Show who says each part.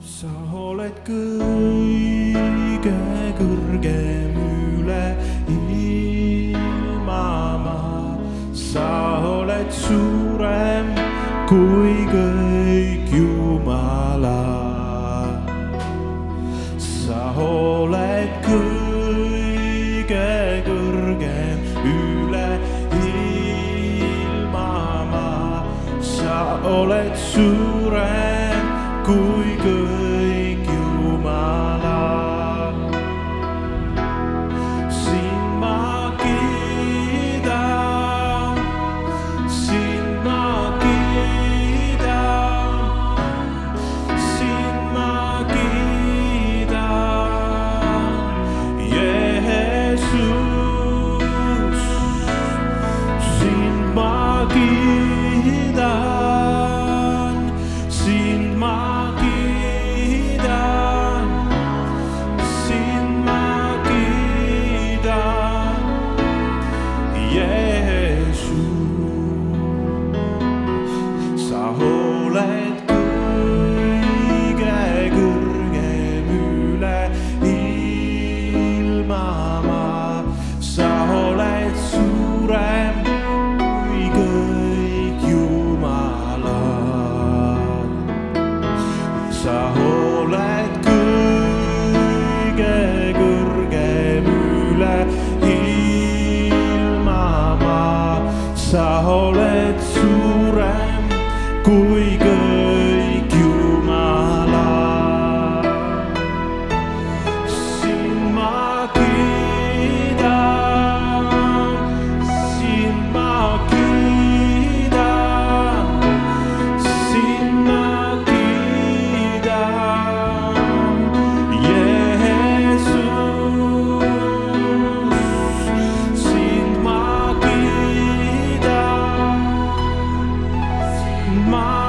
Speaker 1: sa oled kõige kõrgem üle ilmamaa, sa oled suurem kui kõik Jumala. sa oled kõige kõrgem üle ilmamaa, sa oled suurem. cuối cơn sa oled kõige kõrgem üle ilma maa, sa oled suurem kui kõrgem. my